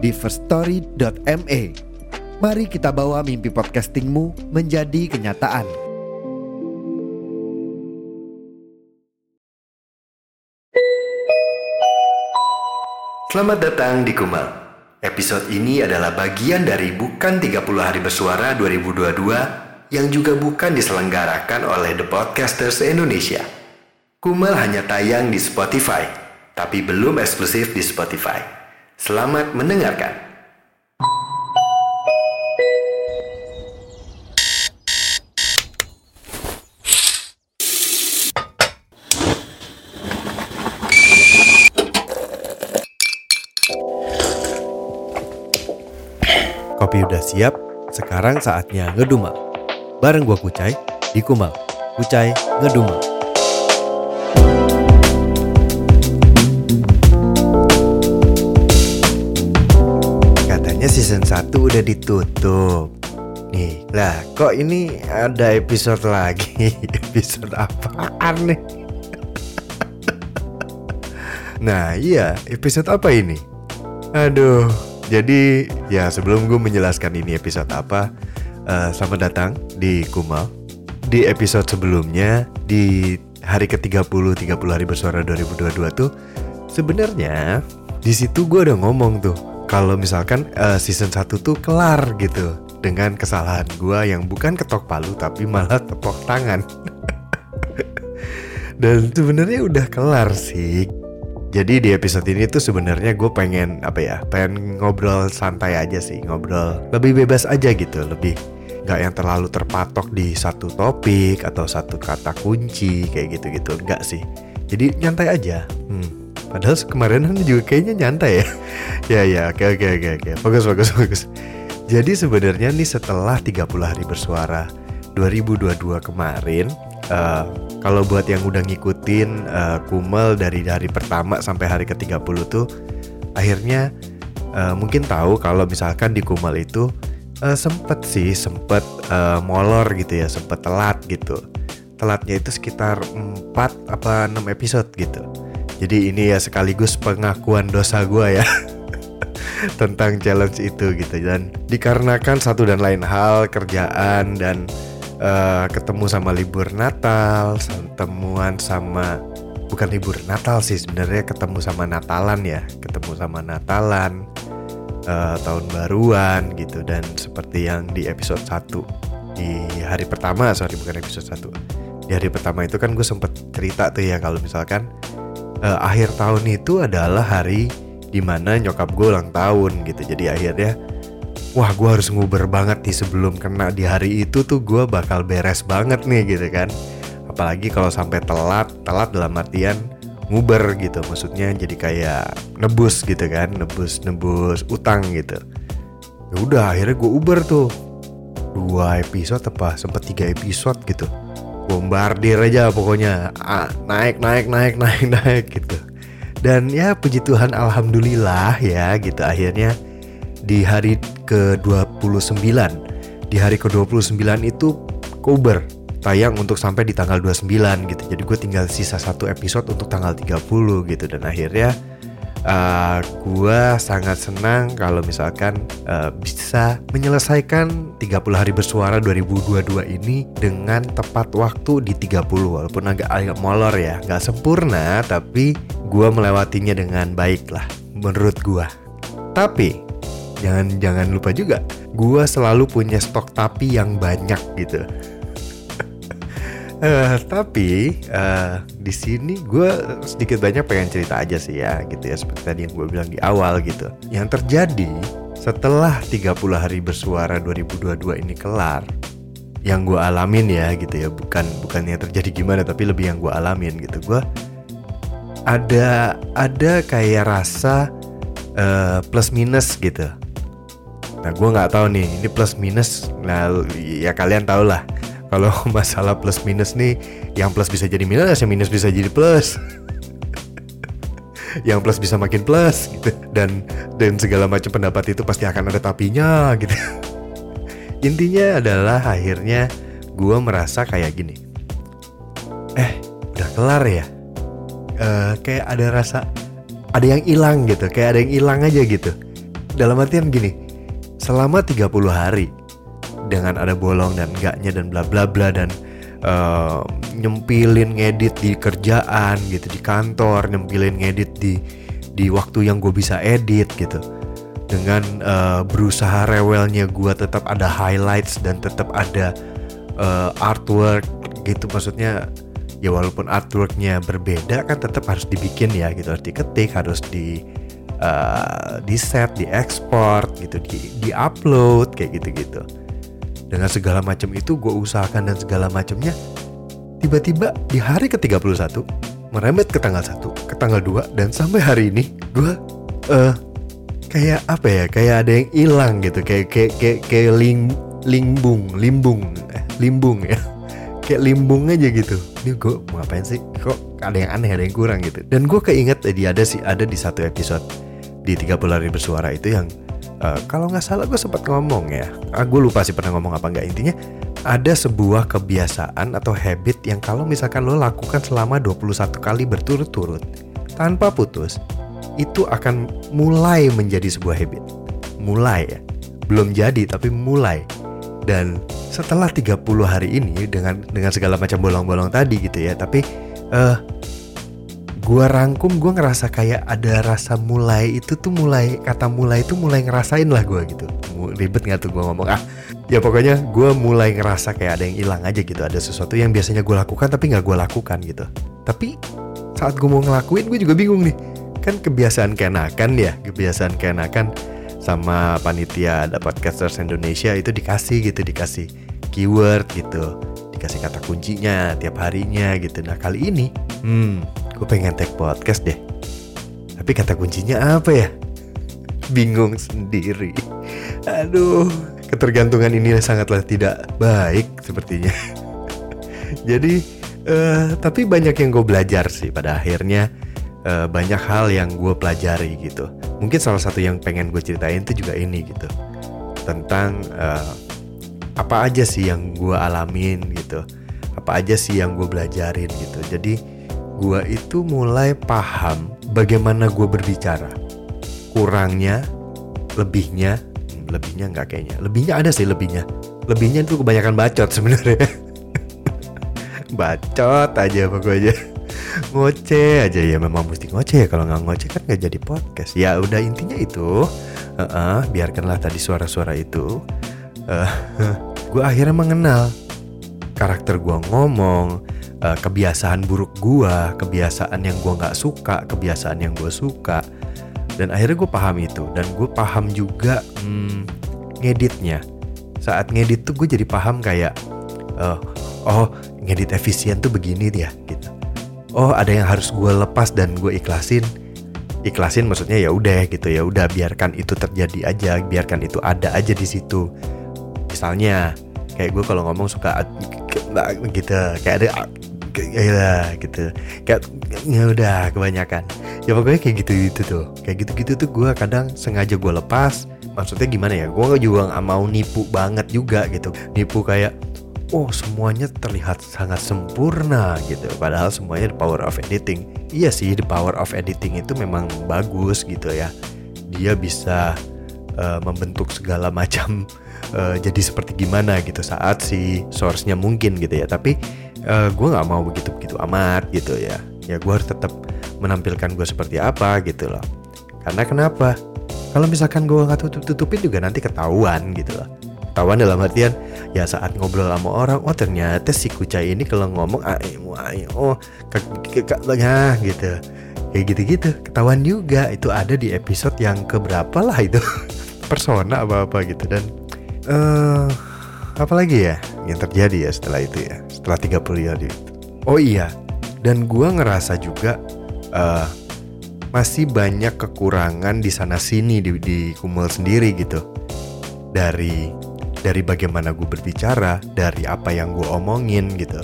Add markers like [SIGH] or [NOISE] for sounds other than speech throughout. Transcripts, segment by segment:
di firststory.me. Mari kita bawa mimpi podcastingmu menjadi kenyataan. Selamat datang di Kumal. Episode ini adalah bagian dari Bukan 30 Hari Bersuara 2022 yang juga bukan diselenggarakan oleh The Podcasters Indonesia. Kumal hanya tayang di Spotify, tapi belum eksklusif di Spotify. Selamat mendengarkan. Kopi udah siap, sekarang saatnya ngedumel. Bareng gua Kucai di Kumal. Kucai ngedumel. Season 1 udah ditutup. Nih, lah kok ini ada episode lagi? [LAUGHS] episode apaan nih? [LAUGHS] nah iya, episode apa ini? Aduh, jadi ya sebelum gue menjelaskan ini episode apa, uh, selamat datang di Kumal. Di episode sebelumnya di hari ke-30 30 hari bersuara 2022 tuh sebenarnya di situ gue udah ngomong tuh kalau misalkan uh, season 1 tuh kelar gitu dengan kesalahan gue yang bukan ketok palu tapi malah tepok tangan. [LAUGHS] Dan sebenarnya udah kelar sih jadi di episode ini tuh sebenarnya gue pengen apa ya, pengen ngobrol santai aja sih, ngobrol lebih bebas aja gitu, lebih nggak yang terlalu terpatok di satu topik atau satu kata kunci kayak gitu-gitu, enggak sih. Jadi nyantai aja. Hmm. Padahal kemarin kan juga kayaknya nyantai ya. [LAUGHS] ya ya, oke oke oke oke. Fokus fokus fokus. Jadi sebenarnya nih setelah 30 hari bersuara 2022 kemarin uh, kalau buat yang udah ngikutin uh, Kumel dari hari pertama sampai hari ke-30 tuh akhirnya uh, mungkin tahu kalau misalkan di Kumel itu uh, sempet sih sempet uh, molor gitu ya sempet telat gitu telatnya itu sekitar 4 apa 6 episode gitu jadi ini ya sekaligus pengakuan dosa gue ya. [LAUGHS] Tentang challenge itu gitu. Dan dikarenakan satu dan lain hal kerjaan dan uh, ketemu sama libur Natal, ketemuan sama bukan libur Natal sih sebenarnya ketemu sama Natalan ya, ketemu sama Natalan uh, tahun baruan gitu. Dan seperti yang di episode 1 di hari pertama sorry bukan episode 1 di hari pertama itu kan gue sempet cerita tuh ya kalau misalkan uh, akhir tahun itu adalah hari di mana nyokap gue ulang tahun gitu. Jadi akhirnya wah gue harus nguber banget nih sebelum kena di hari itu tuh gue bakal beres banget nih gitu kan. Apalagi kalau sampai telat telat dalam artian nguber gitu. Maksudnya jadi kayak nebus gitu kan nebus nebus utang gitu. Ya udah akhirnya gue uber tuh. Dua episode apa? Sempet tiga episode gitu bombardir aja pokoknya. Ah, naik naik naik naik [LAUGHS] naik gitu. Dan ya puji Tuhan alhamdulillah ya gitu. Akhirnya di hari ke-29 di hari ke-29 itu Kuber tayang untuk sampai di tanggal 29 gitu. Jadi gue tinggal sisa satu episode untuk tanggal 30 gitu. Dan akhirnya uh, gue sangat senang kalau misalkan uh, bisa menyelesaikan 30 hari bersuara 2022 ini dengan tepat waktu di 30 walaupun agak agak molor ya. Nggak sempurna tapi gue melewatinya dengan baik lah menurut gue tapi jangan jangan lupa juga gue selalu punya stok tapi yang banyak gitu uh, tapi uh, di sini gue sedikit banyak pengen cerita aja sih ya gitu ya seperti tadi yang gue bilang di awal gitu. Yang terjadi setelah 30 hari bersuara 2022 ini kelar yang gue alamin ya gitu ya bukan bukan yang terjadi gimana tapi lebih yang gue alamin gitu. Gue ada ada kayak rasa uh, plus minus gitu. Nah gue nggak tahu nih ini plus minus. Nah ya kalian tau lah kalau [LAUGHS] masalah plus minus nih yang plus bisa jadi minus yang minus bisa jadi plus. [LAUGHS] Yang plus bisa makin plus gitu. Dan dan segala macam pendapat itu pasti akan ada tapinya gitu. [LAUGHS] Intinya adalah akhirnya gue merasa kayak gini. Eh udah kelar ya? Uh, kayak ada rasa ada yang hilang gitu kayak ada yang hilang aja gitu. Dalam artian gini selama 30 hari dengan ada bolong dan enggaknya dan bla bla bla dan uh, nyempilin ngedit di kerjaan gitu di kantor nyempilin ngedit di di waktu yang gue bisa edit gitu. Dengan uh, berusaha rewelnya gue tetap ada highlights dan tetap ada uh, artwork gitu. Maksudnya ya walaupun artworknya berbeda kan tetap harus dibikin ya gitu harus diketik harus di uh, di set di ekspor gitu di di upload kayak gitu gitu dengan segala macam itu gue usahakan dan segala macamnya tiba-tiba di hari ke-31 merembet ke tanggal 1 ke tanggal 2 dan sampai hari ini gue uh, kayak apa ya kayak ada yang hilang gitu. Kayak kayak kayak, kayak ling, limbung limbung eh, limbung ya. [LAUGHS] Kayak limbung aja gitu. Ini gue mau ngapain sih? Kok ada yang aneh ada yang kurang gitu. Dan gue keinget tadi ada sih ada di satu episode di 30 hari bersuara itu yang uh, kalau nggak salah gue sempat ngomong ya. Ah, gue lupa sih pernah ngomong apa nggak. Intinya ada sebuah kebiasaan atau habit yang kalau misalkan lo lakukan selama 21 kali berturut-turut tanpa putus itu akan mulai menjadi sebuah habit. Mulai ya. Belum jadi tapi mulai. Dan setelah 30 hari ini dengan dengan segala macam bolong-bolong tadi gitu ya tapi uh, gua rangkum gue ngerasa kayak ada rasa mulai itu tuh mulai kata mulai itu mulai ngerasain lah gue gitu. Ribet nggak tuh gue ngomong ah ya pokoknya gue mulai ngerasa kayak ada yang hilang aja gitu ada sesuatu yang biasanya gue lakukan tapi nggak gue lakukan gitu. Tapi saat gue mau ngelakuin gue juga bingung nih. Kan kebiasaan kenakan ya kebiasaan kenakan sama panitia ada podcasters Indonesia itu dikasih gitu dikasih keyword gitu dikasih kata kuncinya tiap harinya gitu. Nah kali ini hmm gue pengen take podcast deh. Tapi kata kuncinya apa ya? [LAUGHS] Bingung sendiri. Aduh, ketergantungan ini sangatlah tidak baik sepertinya. [LAUGHS] Jadi, uh, tapi banyak yang gue belajar sih pada akhirnya. Uh, banyak hal yang gue pelajari gitu. Mungkin salah satu yang pengen gue ceritain itu juga ini gitu. Tentang uh, apa aja sih yang gue alamin gitu. Apa aja sih yang gue belajarin gitu. Jadi gue itu mulai paham bagaimana gue berbicara. Kurangnya, lebihnya, hmm, lebihnya nggak kayaknya. Lebihnya ada sih lebihnya. Lebihnya itu kebanyakan bacot sebenarnya. [LAUGHS] bacot aja pokoknya. Ngoceh aja ya memang mesti ya kalau nggak ngoceh kan nggak jadi podcast. Ya udah intinya itu. Uh -uh, biarkanlah tadi suara-suara itu. [LAUGHS] Uh, gue akhirnya mengenal karakter gue ngomong, uh, kebiasaan buruk gue, kebiasaan yang gue nggak suka, kebiasaan yang gue suka, dan akhirnya gue paham itu dan gue paham juga hmm, ngeditnya. Saat ngedit tuh gue jadi paham kayak, uh, oh ngedit efisien tuh begini dia gitu. Oh ada yang harus gue lepas dan gue ikhlasin. Ikhlasin maksudnya ya udah gitu ya udah biarkan itu terjadi aja, biarkan itu ada aja di situ. Misalnya kayak gue kalau ngomong suka gitu kayak ada ya gitu. Kayak ya udah kebanyakan. Ya pokoknya kayak gitu gitu tuh. Kayak gitu gitu tuh gue kadang sengaja gue lepas. Maksudnya gimana ya? Gue juga nggak mau nipu banget juga gitu. Nipu kayak oh semuanya terlihat sangat sempurna gitu. Padahal semuanya the power of editing. Iya sih the power of editing itu memang bagus gitu ya. Dia bisa uh, membentuk segala macam uh, jadi seperti gimana gitu. Saat si source-nya mungkin gitu ya. Tapi uh, eh, gue nggak mau begitu begitu amat gitu ya. Ya gue harus tetap menampilkan gue seperti apa gitu loh. Karena kenapa? Kalau misalkan gue nggak tutup tutupin juga nanti ketahuan gitu loh. Ketahuan dalam artian ya saat ngobrol sama orang oh ternyata si kucai ini kalau ngomong ayo oh kakaknya gitu. Kayak gitu-gitu. Ketahuan juga itu ada di episode yang keberapa lah itu. [LAUGHS] Persona apa apa gitu. Dan uh, apa lagi ya yang terjadi ya setelah itu ya setelah 30 hari itu oh iya dan gue ngerasa juga uh, masih banyak kekurangan di sana sini di, di Kumul sendiri gitu. Dari dari bagaimana gue berbicara dari apa yang gue omongin gitu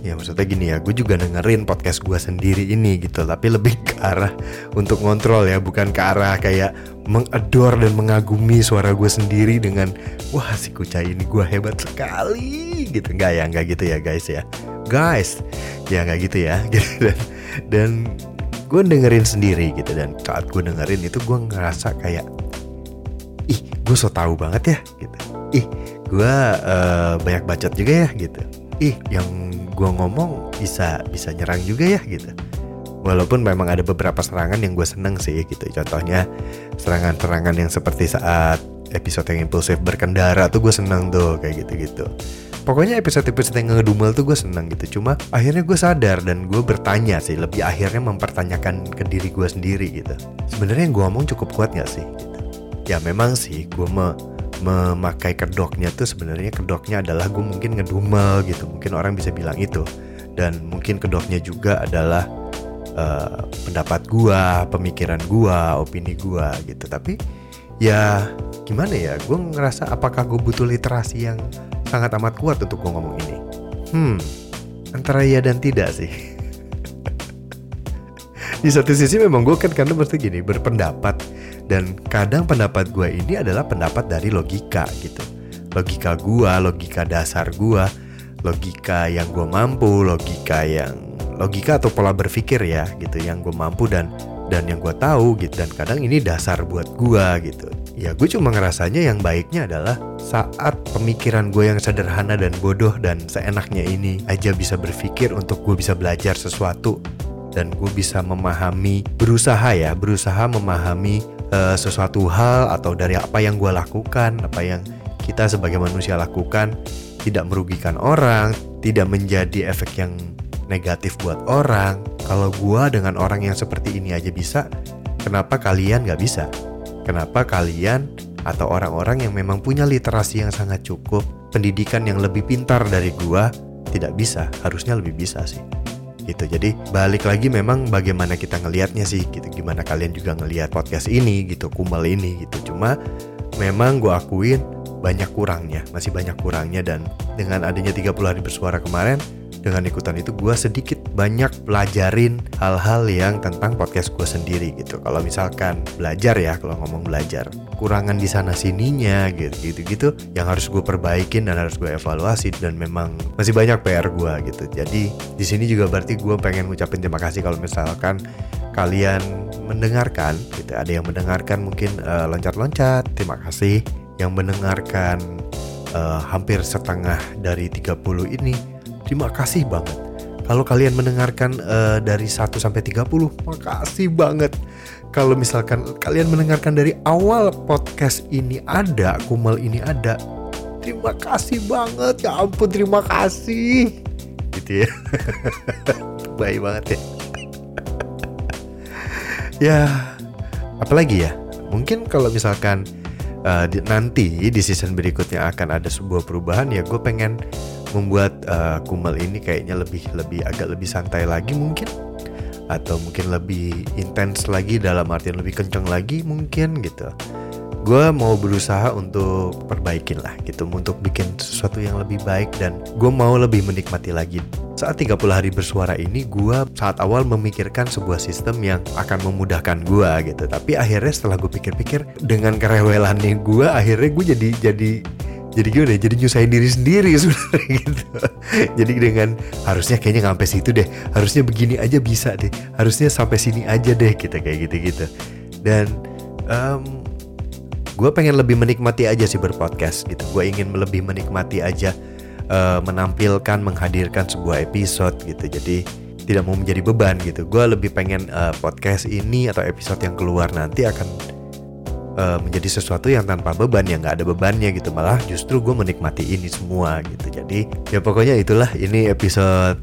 ya maksudnya gini ya gue juga dengerin podcast gue sendiri ini gitu tapi lebih ke arah untuk ngontrol ya bukan ke arah kayak mengedor dan mengagumi suara gue sendiri dengan wah si kucai ini gue hebat sekali gitu. Nggak ya nggak gitu ya guys ya. Guys ya nggak gitu ya. [LAUGHS] Gitu dan, dan gue dengerin sendiri gitu dan saat gue dengerin itu gue ngerasa kayak ih gue so tau banget ya gitu. Ih gue uh, banyak bacot juga ya gitu. Ih yang gue ngomong bisa bisa nyerang juga ya gitu. Walaupun memang ada beberapa serangan yang gue seneng sih gitu. Contohnya serangan-serangan yang seperti saat episode yang impulsif berkendara tuh gue seneng tuh kayak gitu-gitu. Pokoknya episode-episode yang ngedumel tuh gue seneng gitu. Cuma akhirnya gue sadar dan gue bertanya sih lebih akhirnya mempertanyakan ke diri gue sendiri gitu. Sebenarnya yang gue ngomong cukup kuat gak sih gitu. ya memang sih gue me memakai kedoknya tuh sebenarnya kedoknya adalah gue mungkin ngedumel gitu. Mungkin orang bisa bilang itu. Dan mungkin kedoknya juga adalah uh, pendapat gue pemikiran gue opini gue gitu. Tapi ya gimana ya gue ngerasa apakah gue butuh literasi yang sangat amat kuat untuk gue ngomong ini? Hmm antara ya dan tidak sih. [LAUGHS] Di satu sisi memang gue kan karena mesti gini berpendapat dan kadang pendapat gue ini adalah pendapat dari logika gitu. Logika gue logika dasar gue logika yang gue mampu logika yang logika atau pola berpikir ya gitu yang gue mampu dan dan yang gue tahu gitu. Dan kadang ini dasar buat gue gitu. Ya gue cuma ngerasanya yang baiknya adalah saat pemikiran gue yang sederhana dan bodoh dan seenaknya ini aja bisa berpikir untuk gue bisa belajar sesuatu. Dan gue bisa memahami berusaha ya berusaha memahami uh, sesuatu hal atau dari apa yang gue lakukan apa yang kita sebagai manusia lakukan tidak merugikan orang tidak menjadi efek yang negatif buat orang. Kalau gue dengan orang yang seperti ini aja bisa kenapa kalian gak bisa? Kenapa kalian atau orang-orang yang memang punya literasi yang sangat cukup pendidikan yang lebih pintar dari gue tidak bisa? Harusnya lebih bisa sih gitu. Jadi balik lagi memang bagaimana kita ngelihatnya sih gitu. Gimana kalian juga ngelihat podcast ini gitu, kumal ini gitu. Cuma memang gue akuin banyak kurangnya, masih banyak kurangnya dan dengan adanya 30 hari bersuara kemarin dengan ikutan itu gue sedikit banyak pelajarin hal-hal yang tentang podcast gue sendiri gitu. Kalau misalkan belajar ya, kalau ngomong belajar, kurangan di sana sininya gitu gitu gitu yang harus gue perbaikin dan harus gue evaluasi dan memang masih banyak PR gue gitu. Jadi di sini juga berarti gue pengen ngucapin terima kasih kalau misalkan kalian mendengarkan gitu. Ada yang mendengarkan mungkin loncat loncat-loncat, terima kasih. Yang mendengarkan uh, hampir setengah dari 30 ini Terima kasih banget. Kalau kalian mendengarkan uh, dari 1 sampai 30, makasih banget. Kalau misalkan kalian mendengarkan dari awal podcast ini ada, Kumal ini ada, terima kasih banget. Ya ampun, terima kasih. Gitu ya. [LAUGHS] Baik banget ya. [LAUGHS] ya, apalagi ya? Mungkin kalau misalkan uh, di, nanti di season berikutnya akan ada sebuah perubahan ya gue pengen membuat uh, Kumal ini kayaknya lebih lebih agak lebih santai lagi mungkin. Atau mungkin lebih intens lagi dalam artian lebih kenceng lagi mungkin gitu. Gue mau berusaha untuk perbaikin lah gitu untuk bikin sesuatu yang lebih baik dan gue mau lebih menikmati lagi. Saat 30 hari bersuara ini gue saat awal memikirkan sebuah sistem yang akan memudahkan gue gitu. Tapi akhirnya setelah gue pikir-pikir dengan kerewelannya gue akhirnya gue jadi jadi jadi gimana jadi nyusahin diri sendiri [LAUGHS] sebenarnya gitu. Jadi dengan harusnya kayaknya sampai situ deh. Harusnya begini aja bisa deh. Harusnya sampai sini aja deh kita kayak gitu gitu dan um, gue pengen lebih menikmati aja sih berpodcast gitu. Gue ingin lebih menikmati aja uh, menampilkan menghadirkan sebuah episode gitu. Jadi tidak mau menjadi beban gitu. Gue lebih pengen uh, podcast ini atau episode yang keluar nanti akan uh, menjadi sesuatu yang tanpa beban yang nggak ada bebannya gitu. Malah justru gue menikmati ini semua gitu. Jadi ya pokoknya itulah. Ini episode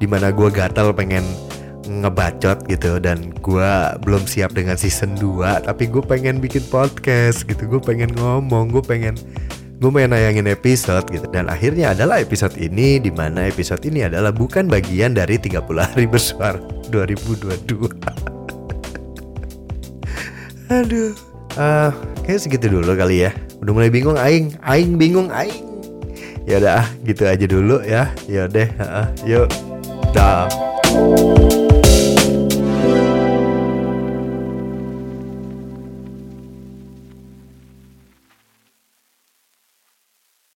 di mana gue gatal pengen ngebacot gitu. Dan gue belum siap dengan season 2 tapi gue pengen bikin podcast gitu. Gue pengen ngomong gue pengen gue pengen nayangin episode gitu. Dan akhirnya adalah episode ini di mana episode ini adalah bukan bagian dari 30 hari bersuara [LAUGHS] 2022 [LAUGHS] aduh uh, kayak segitu dulu kali ya Udah mulai bingung aing, aing bingung aing. Ya udah ah, gitu aja dulu ya. Ya deh, heeh. Yuk. Dah.